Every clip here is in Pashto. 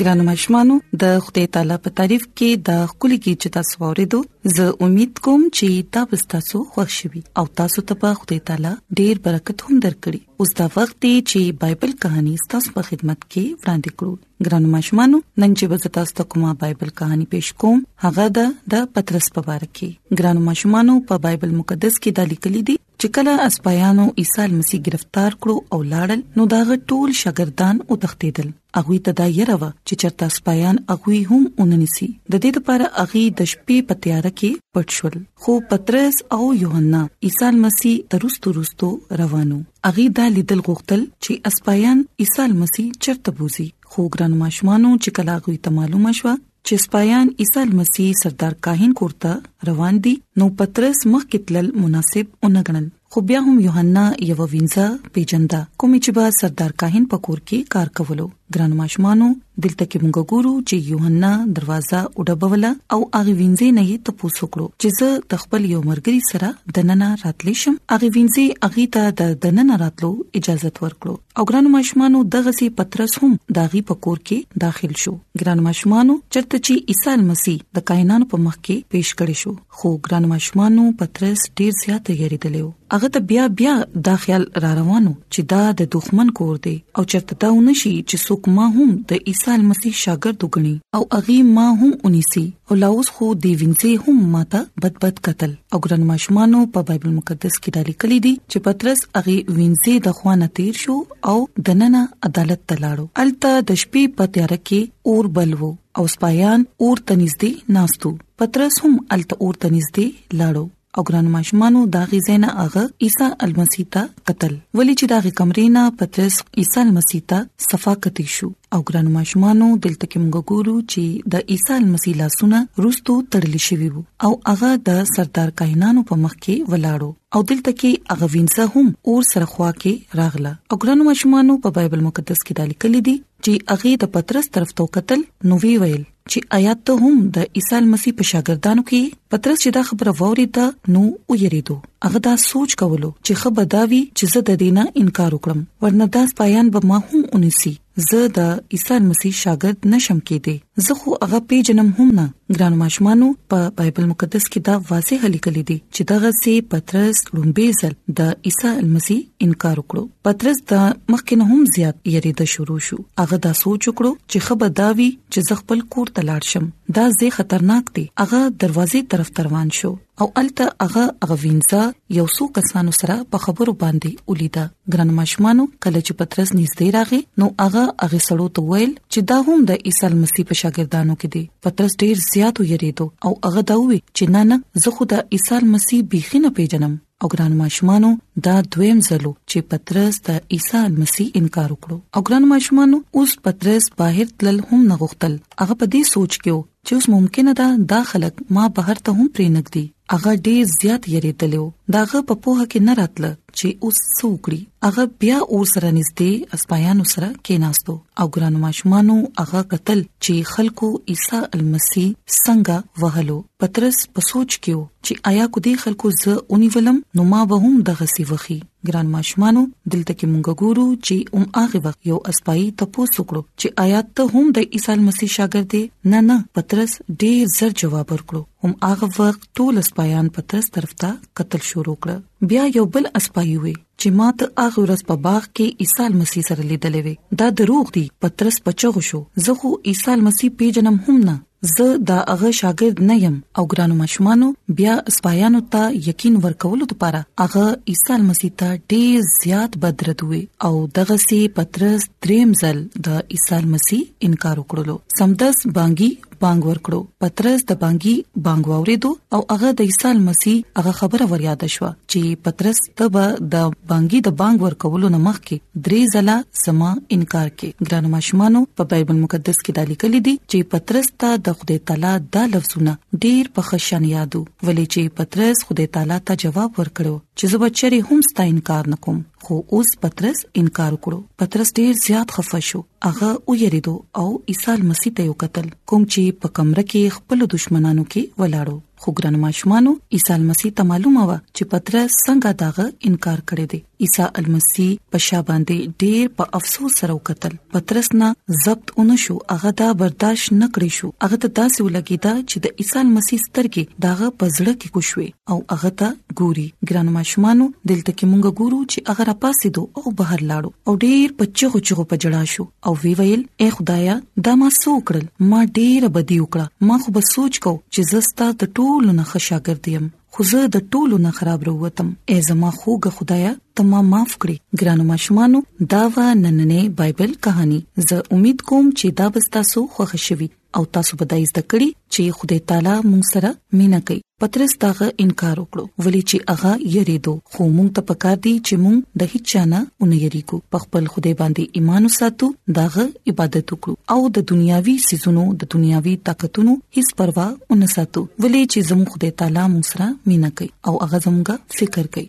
ګرانو مشمانو د خدای تعالی په تعریف کې د خولي کې چې تاسو ورېدو زه امید کوم چې دا به تاسو خوښ شي او تاسو ته په خدای تعالی ډېر برکت هم درکړي اوس دا وخت دی چې بایبل کہانی تاسو په خدمت کې وړاندې کړو ګرانو مشمانو نن چې به تاسو ته کومه بایبل کہانی پېښ کوم هغه د پترس په اړه کې ګرانو مشمانو په بایبل مقدس کې د لیکلي دي چې کله اسپایانو عیسی مسیح گرفتار کړو او لاړل نو داغه ټول شاګردان او تختیدل اغوی ته دا یره و چې چرته اسپایان اغوی هم اوننسی د دې لپاره اغي د شپې په تیار کې پټ شول خو پترس او یوحنا عیسی مسیح ترستو رستو روانو اغي دا لیدل غوښتل چې اسپایان عیسی مسیح چرته بوزي خو ګران ماشومانو چې کله غوي ته معلومه شو چې سپایان عیسی مسیح سردار کاهن کوړه روان دي نو پترس مخ کتلل مناسب اونګنل خو بیا هم یوحنا یو وینځه پیجندا کوم چې با سردار کاهن پکور کې کار کولو ګران ماشمانو دلته کې موږ ګورو چې یوحنا دروازه وډبوله او هغه وینځه نه یې تپوس وکړو چې زه د خپل یو مرګري سره د نننه راتلې شم هغه وینځه هغه ته د نننه راتلو اجازه ورکړو او ګران ماشمانو دغه سي پترس هم داغي پکور کې داخل شو ګران ماشومانو چرته چې عیسی مسیح د کائنات په مخ کې پیش کړي شو خو ګران ماشومانو پترس ډیر زیات تیاری دلیو هغه ته بیا بیا دا خیال را روانو چې دا د دښمن کور دی او چرته دا ونشي چې څوک ما هم د عیسی مسیح شاګرد وګڼي او اغي ما هم ونیسي او لاوس خو دی وینځي هم ماته بد بد قتل او ګران ماشومانو په بایبل مقدس کې دا لیکل دي چې پترس اغي وینځي د خوانه تیر شو او دننه عدالت ته لاړو الته د شپې په تیار کې اور بل وو او سپایان اور تنځدي ناستو پترس هم الته اور تنځدي لاړو او ګران ماشومانو دا غزینه هغه عیسی المسی ته قتل ولی چې دا غ کمرې نه پترس عیسی المسی ته صفا کتی شو او ګران ماشومانو دلته کې موږ ګورو چې د عیسی المسی لاسونه روستو تړل شوی وو او هغه د سردار کاهنانو په مخ کې ولاړو او دلته کې هغه وینځه هم اور سره خوا کې راغله او ګرانو ماشومانو په بایبل مقدس کې دالي کلی دي چې هغه د پترس طرف ته وکتل نو وی ویل چې آیات ته هم د عیسی مسیح په شاګردانو کې پترس چې دا خبره ووري دا نو ویریدو هغه دا سوچ کولو چې خبرداوي چې زه د دینه انکار وکړم ورنه دا سپایان به ما هم ونیسي زه د عیسی مسیح شاګرد نشم کېدی زه خو هغه پیژنم هم نه ګران ماشمانو په بایبل مقدس کې دا واضح لیکل دي چې دغه سي پترس لومبي ځل د عیسی مسیح انکار وکړو پترس دا مخکې نه هم زیات یری د شروع شو هغه دا سوچ وکړو چې خبر دا وی چې زه خپل کور ته لاړ شم دا زه خطرناک دي هغه دروازې طرف روان شو او الته هغه هغه وینځه یو څو کسانو سره په خبرو باندې ولیدا ګران ماشمانو کله چې پترس نږدې راغی نو هغه هغه سړو ته ویل چې دا هم د عیسی مسیح په شاګردانو کې دی پترس ډیر زیات ویریدو او هغه دا وی چې نه نه زه خو د عیسی مسیح بيخي نه پیژنم او ګران ماشومانو دا دویم ځلو چې پترس د عیسی مسیح انکار وکړو او ګران ماشومانو اوس پترس باهر تلل هم نه غوښتل هغه په دې سوچ کې چې اوس ممکنه ده دا خلک ما بهر ته هم پرې نګدي هغه ډیر زیات یریدلو داغه په پوهه کې نه راتله چې اوس څوکړي هغه بیا اور سره نږدې اسپایانو سره کېناستو او ګرانو ماشومانو هغه قتل چې خلکو عیسی المسی څنګه وهلو پترس په سوچ کې چې آیا کو دې خلکو زه اونی ولم نو ما به هم دغه سی وخی ګران ماشومانو دلته کې مونږ ګورو چې اوم هغه وخت یو اسپای ته پوسوکړو چې آیا ته هم د عیسی مسیح شاګرد دی نه نه پترس ډیر زر جواب ورکړو هم هغه وخت ټول اسپایان پترس طرف ته قتل شروع کړ بیا یو بل اسپای وي چې ما ته هغه ورځ په باغ کې عیسی مسیح سره لیدلې وي دا دروغ دي پترس پچغو شو زه خو عیسی مسیح پیژنم هم نه زه دا هغه شاګرد نه يم او ګرانو ماشومانو بیا سپایانو ته یقین ورکولو لپاره هغه عیسی مسیح ته ډیر زیات بدرد وي او دغه سي پترس دریم ځل د عیسی مسیح انکار وکړلو سمدس بانګي بانګ ورکړو پترس د بانګي بانګ واوریدو او هغه د عیسی مسیح هغه خبره ور یاد شو چې پترس ته به د بانګي د بانګ ورکولو نه مخکې درې ځله سما انکار کې ګرانو ماشومانو په بایبل مقدس کې دالي کلی دي چې پترس ته د خدای تعالی دا لفظونه ډیر په خشن یادو ولې چې پترس خدای تعالی ته جواب ورکړو چې زه به چری هم ستا انکار نکوم خو اوس پترس انکار وکړو پترس ډیر زیات خفه شو هغه ویریدو او عیسی مسیح ته یو قتل کوم چې په کمره کې خپل دشمنانو کې ولاړو خو ګران ماشومانو عیسی مسیح ته معلومه و چې پترس څنګه داغه انکار کړی دی عیسی مسیح په شا باندې ډیر په افسوس سره وکتل پترس نه ضبط اونشو هغه دا برداشت نکړی شو هغه ته داسې ولګیدا چې د عیسی مسیح سترګې داغه پزړه کې کوشوي او هغه ته ګوري ګران ماشومانو دلته کې مونږ ګورو چې هغه را پاسې دو او بهر لاړو او ډیر په چغو چغو په جړا شو او وی ویل اے خدایا دا ما سو کړل ما ډیره بدی وکړه ما خو به سوچ کو چې زستا د ټولو نه خشاګرد یم خو زه د ټولو نه خراب وروتم اے زما خوګه خدایا ته ما معاف کړې ګرانو ماشومانو دا و نننې بایبل کہانی زه امید کوم چې دا به تاسو خوښ شي او تاسو به دای زده کړی چې خدای تعالی مونږ سره مینا کوي پترس داغه انکار وکړو ولی چې هغه یریدو خو مونږ ته پکار دی چې مونږ د هیڅ چانه اون یریګو په خپل خدای باندې ایمان وساتو داغه عبادت وکړو او د دنیاوی سيزونو د دنیاوی طاقتونو هیڅ پروا اون ساتو ولی چې زموږ خدای تعالی مونږ سره مینا کوي او هغه زموږه فکر کوي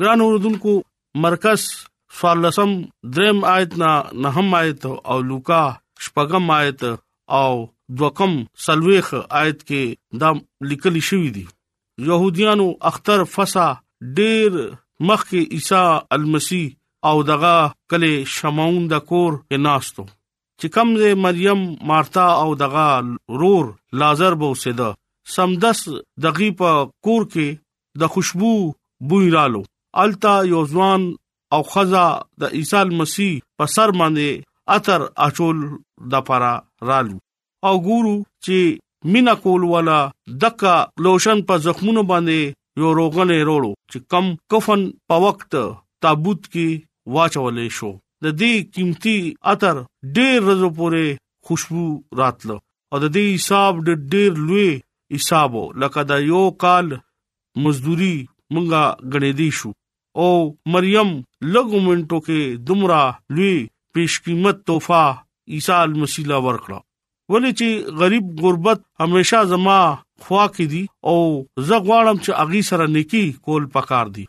ګران اوردونکو مرکز سوالسم دریم آیت نا نهم آیت او لوکا شپږم آیت او دوکم سلويخ آیت کې دا لیکل شوی دی يهوديانو اختر فسا ډیر مخکې عیسی المسی او دغه کله شمعون د کور کې ناستو چې کوم ځای مریم مارتا او دغه رور لازر به اوسېده سمدس دغه په کور کې د خوشبو بوی رالو التا یو ځوان او خزا د عیسی مسیح په سر باندې اتر اچول د پاره رالو او ګورو چې مینا کول والا دکا لوشن په زخمونو باندې یو روغنه وروړو چې کم کفن په وخت تابوت کې واچولې شو د دې قیمتي عطر ډېر رزو پورې خوشبو راتلو او د دې حساب د ډېر لوی حسابو لکه دا یو کال مزدوري مونږه غړې دي شو او مریم لګو منټو کې دمرا لوی پیش قیمت تحفه عیسی مسیح لا ورکړه ولې چې غریب غربت همیشه زما خوا کې دي او زه غواړم چې اغي سره نیکی کول پکار دي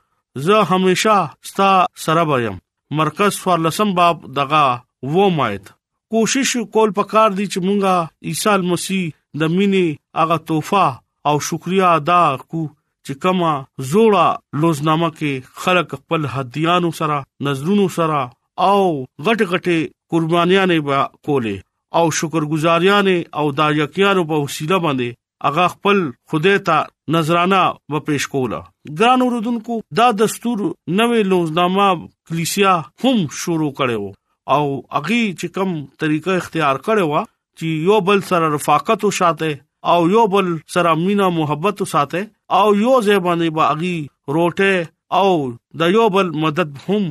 زه همیشه ستا سره بیم مرکز فار لسم باب دغه و مایت کوشش کول پکار دي چې مونږه عیسی مسیح د مینې هغه تحفه او شکریا ادا کو چې کومه زوړه لوزنامه کې خلک خپل هدیانو سره نظرونو سره او غټ غټې قربانيانې به کولې او شکرګزاریانې او دا یقیانو په وسیله باندې هغه خپل خدای ته نظرانه و پیش کوله ګران اوردونکو دا دستور نوې لوزنامه کلیسیا هم شروع کړو او اغي چې کم طریقه اختیار کړو چې یو بل سره رفاقت وساته او یو بل سره مینا محبت وساته او یو زبانه با اغي روټه او د یو بل مدد هم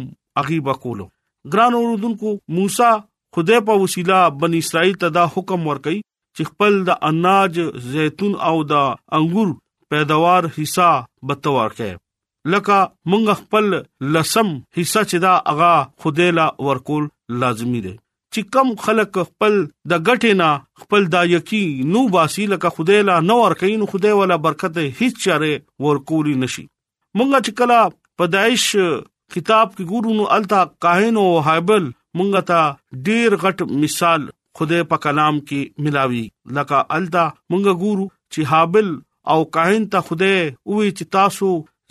اغي بکولو ګران اوردونکو موسی خدای په وسیله بن اسرائیل ته دا حکم ورکړي چې خپل د اناج زيتون او د انګور پیداوار حصہ بتوار کړي لکه مونږ خپل لسم حصہ چې دا اغا خدایلا ورکول لازمی دی چې کم خلک خپل د غټې نه خپل دا یقی نو باسي لکه خدای لا نو ور کوي نو خدای ولا برکت هیڅ چاره ورکولی نشي مونږه چې کلا پدایش کتاب کې ګورو نو التا کاهن او هایبل مونږه تا ډیر غټ مثال خدای په کلام کې ملاوي لکه الدا مونږ ګورو چې حابل او کاهن ته خدای وی چې تاسو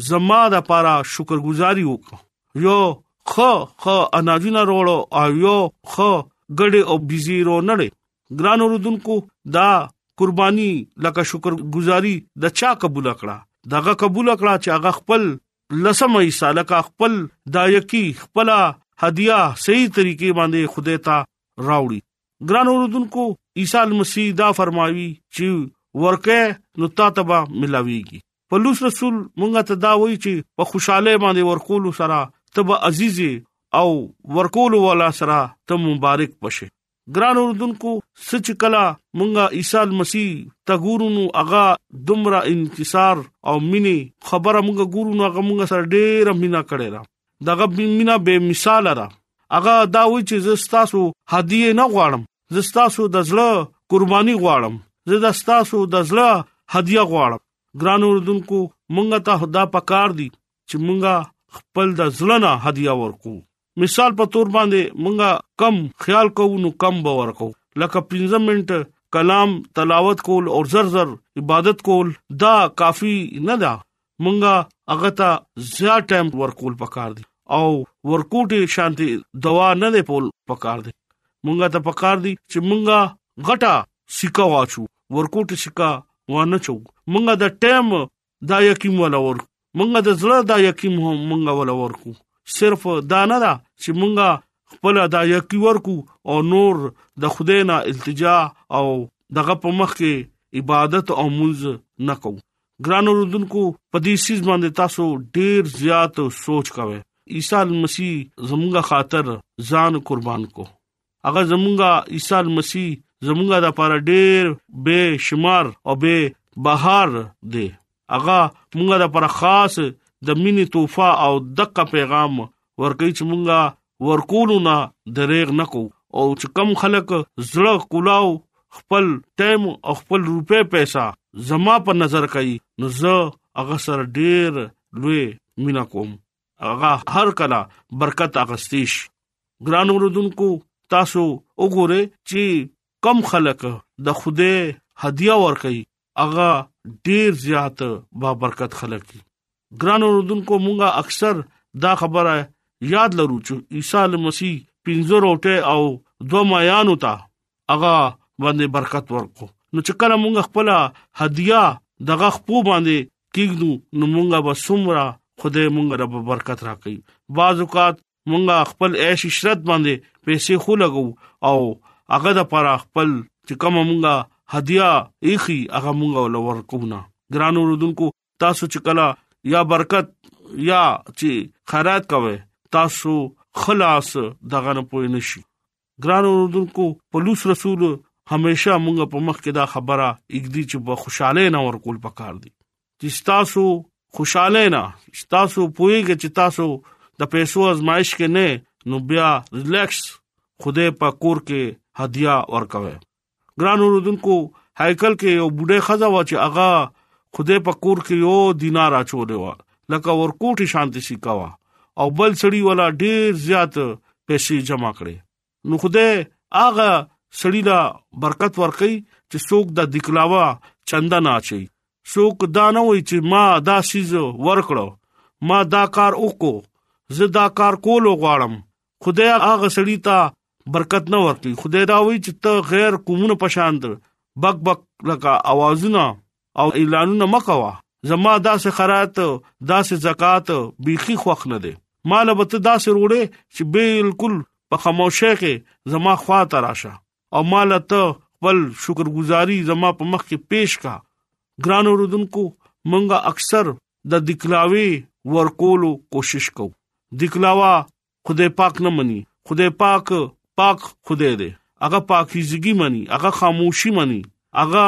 زما د پاره شکرګزاري وکړه یو خو خو اناجونه وروړو او یو خو ګډه او بيزي رو نړې ګران اوردونکو دا قرباني لکه شکرګزاري د چا قبول کړه دغه قبول کړه چې هغه خپل لسمه حصہ لکه خپل دایکی خپل هدیه صحیح طریقې باندې خدای ته راوړي ګران اوردونکو عیسی مسیح دا فرمایي چې ورکه نو تا تبا ملاويږي پولس رسول مونږه ته دا وایي چې په خوشاله باندې ورکول سره تبا عزیزي او ورکول والا سره ته مبارک بشه ګران اوردونکو سچ کلا مونږه عیسی مسیح تګورونو اغا دمرا انکسار او مینه خبره مونږه ګورونو هغه مونږه سره ډېر مینا کړې را دغه مینا به مثال را هغه دا وی چې زستاسو هدیه نه غواړم زستاسو د زړه قرباني غواړم زه د ستاسو د زړه هدیه غواړم ګران اوردونکو مونږ ته خدا پکار دي چې مونږه خپل د زړه نه هدیه ورکو مثال په تور باندې مونږه کم خیال کوو نو کم باور کوو لکه 15 منټه کلام تلاوت کول او زر زر عبادت کول دا کافی نه ده مونږه هغه ته زیات ټایم ورکول پکار دي او ورکوټي شانتي دوا نه دی پول پکار دي مونږه ته پکار دي چې مونږه غټه سکه واچو ورکوټي سکه وانه چو مونږه د ټایم دا یقین ولا ور مونږه د زړه دا یقین هم مونږه ولا ورکو صرف دا نه دا چې مونږه خپل دا یقین ورکو او نور د خدای نه التجا او دغه په مخ کې عبادت او منځ نکو ګران اوردونکو په دې سیس باندې تاسو ډیر زیات سوچ کاوه عیسی مسیح زموږه خاطر ځان قربان کو هغه زموږه عیسی مسیح زموږه د لپاره ډیر بے شمار او بے بهار دی هغه موږه د لپاره خاص د مینې تحفه او دغه پیغام ورکوي چې مونږه ورکولو نه درېغ نکو او چې کم خلک زړه کولاو خپل ټایم او خپل روپې پیسې زما په نظر کوي نو زه هغه سر ډیر لوی مینا کوم هغه هر کله برکت اغستیش ګران اوردونکو تاسو وګوره چې کم خلک د خوده هدیه ور کوي هغه ډیر زیات با برکت خلک دي ګران اوردونکو مونږه اکثر دا خبره یاد لرو چې عیسی مسیح پنځه روټه او دوه مایانو ته هغه باندې برکت ورکو نو چې کله مونږ خپل هدیه دغه خپو باندې کیږو نو مونږه به سمرا خدای مونږ رب برکت راکړي بعض اوقات مونږه خپل عیش عشرت باندې پیسې خو لګو او هغه د پر خپل چې کوم مونږه هدیه ایخي هغه مونږه لور کوونه ګرانو رودونکو تاسو چې کلا یا برکت یا چې خیرات کوي تاسو خلاص دغه نه پوي نشي ګران اوردونکو پولیس رسول همیشه مونږ په مخ کې دا خبره اګدي چې په خوشاله نه ورکول پکار دي چې تاسو خوشاله نه تاسو پوهیږئ چې تاسو د پیسو ازمایش کې نه نو بیا ریلیکس خوده په کور کې هدیه ورکوي ګران اوردونکو هیکل کې یو بډای خزا و چې هغه خدای په کور کې یو دینار اچولې و لکه ورکوټي شانتي سیکا و او بل سړی ولا ډیر زیات پیسې جمع کړي نو خدای هغه سړی لا برکت ورکړي چې څوک د دکلاوا چنده نه اچي څوک دا نه وای چې ما دا سیز ورکړو ما دا کار وکړو زه دا کار کول غواړم خدای هغه سړی ته برکت نه ورکړي خدای دا وایي چې ته غیر قومونه پشاند بک بک لکه اوازونه او اعلانونه مکوا زما داسې خرات داسې زکات بيخي خوخ نه دي مال به ته داسې روړې چې بالکل په خاموشه کې زما خوا ته راشه او مال ته خپل شکرګزاري زما په مخ کې پېښ کا ګران اوردونکو مونږه اکثر د دکلاوي ورکولو کوشش کوو دکلاوا خدای پاک نه مني خدای پاک پاک خدای دی هغه پاکیزګي مني هغه خاموشي مني هغه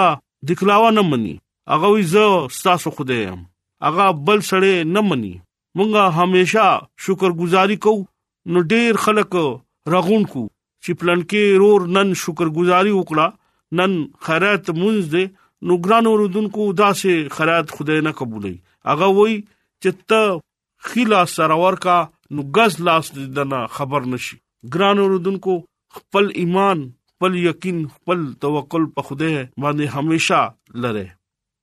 دکلاوه نه مني هغه وي زه ستاسو خدای يم هغه بل سړی نه مني مونږه همیشه شکرګزاري کوو نو ډیر خلک رغون کو چې پلانکې رور نن شکرګزاري وکړه نن خیرات مونږ دې نو ګران اوردونکو داسې خیرات خدای نه قبولې هغه وای چې ته خي لاس سره ورکا نو غز لاس دې دنه خبر نشي ګران اوردونکو خپل ایمان خپل یقین خپل توکل په خوده باندې همیشه لره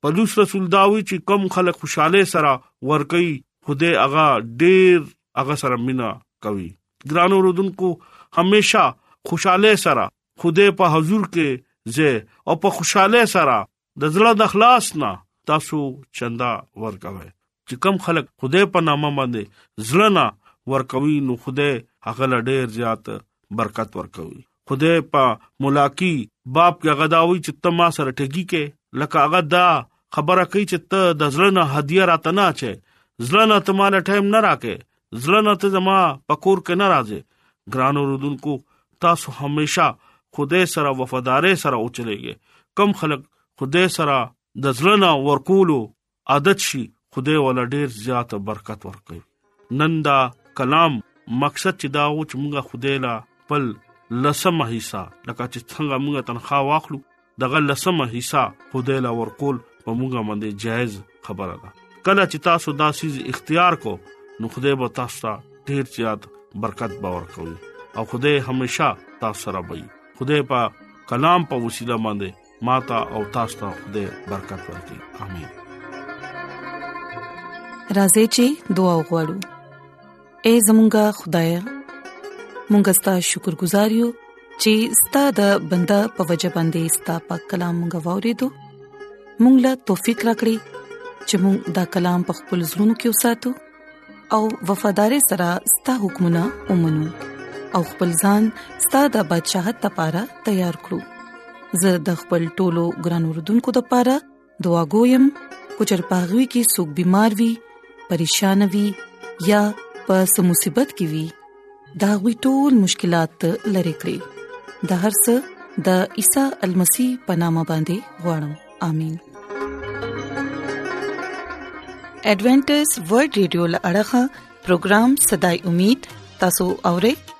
پلوص رسول داوی چې کم خلک خوشاله سره ورکي خوده اغا ډیر اغا سره مینا کوي ګران اوردونکو همیشه خوشاله سره خوده په حضور کې زه او په خوشاله سره د زړه د خلاص نه تاسو چندا ورکوي چې کم خلک خدای په نامه باندې زړه نه ورکوي نو خدای هغه ډیر زیات برکت ورکوي خدای په ملاقات باب کې غداوي چې تما سره ټګي کې لکه هغه دا خبره کوي چې ته د زړه نه هدیه راته نه چي زړه نه تماله ټایم نه راکې زړه نه ته زما پکور کې ناراضه ګرانو رودونکو تاسو همیشه خدای سره وفادارې سره اوچلېږي کم خلک خدای سره د ځړه نه ورکولو عادت شي خدای ولا ډیر زیات برکت ورکړي نن دا کلام مقصد چې دا و چې موږ خدای لا خپل لسمه حصہ لکه چې څنګه موږ تنخواه واخلو دغه لسمه حصہ خدای لا ورکول په موږ باندې جایز خبره ده کله چې تاسو دا سیز اختیار کو نو خدای به تاسو ته ډیر زیات برکت باور کوي او خدای همیشا تاسو سره وي خدای په کلام په وسیله باندې ماتا او تاسو ته خدای برکت ورکړي امين راځي چې دعا وغوړو اے زمونږه خدای مونږ ستاسو شکر گزار یو چې ستاسو د بندا په وجه باندې ستاسو په کلام غوورې دو مونږ لا توفیق راکړي چې مونږ دا کلام په خپل زړونو کې وساتو او وفادار سره ستاسو حکمونه ومنو او خپل ځان ستاسو د بدشاہت لپاره تیار کړو زه د خپل ټولو ګران وروډونکو لپاره دعا ګویم کو چر پاغوي کې سګ بيمار وي پریشان وي یا په سمصيبت کې وي دا غوي ټول مشکلات لری کړی د هر څه د عیسی المسی پنامه باندې وړم امين ایڈونچر ورلد رادیو لړغا پروگرام صداي امید تاسو اورئ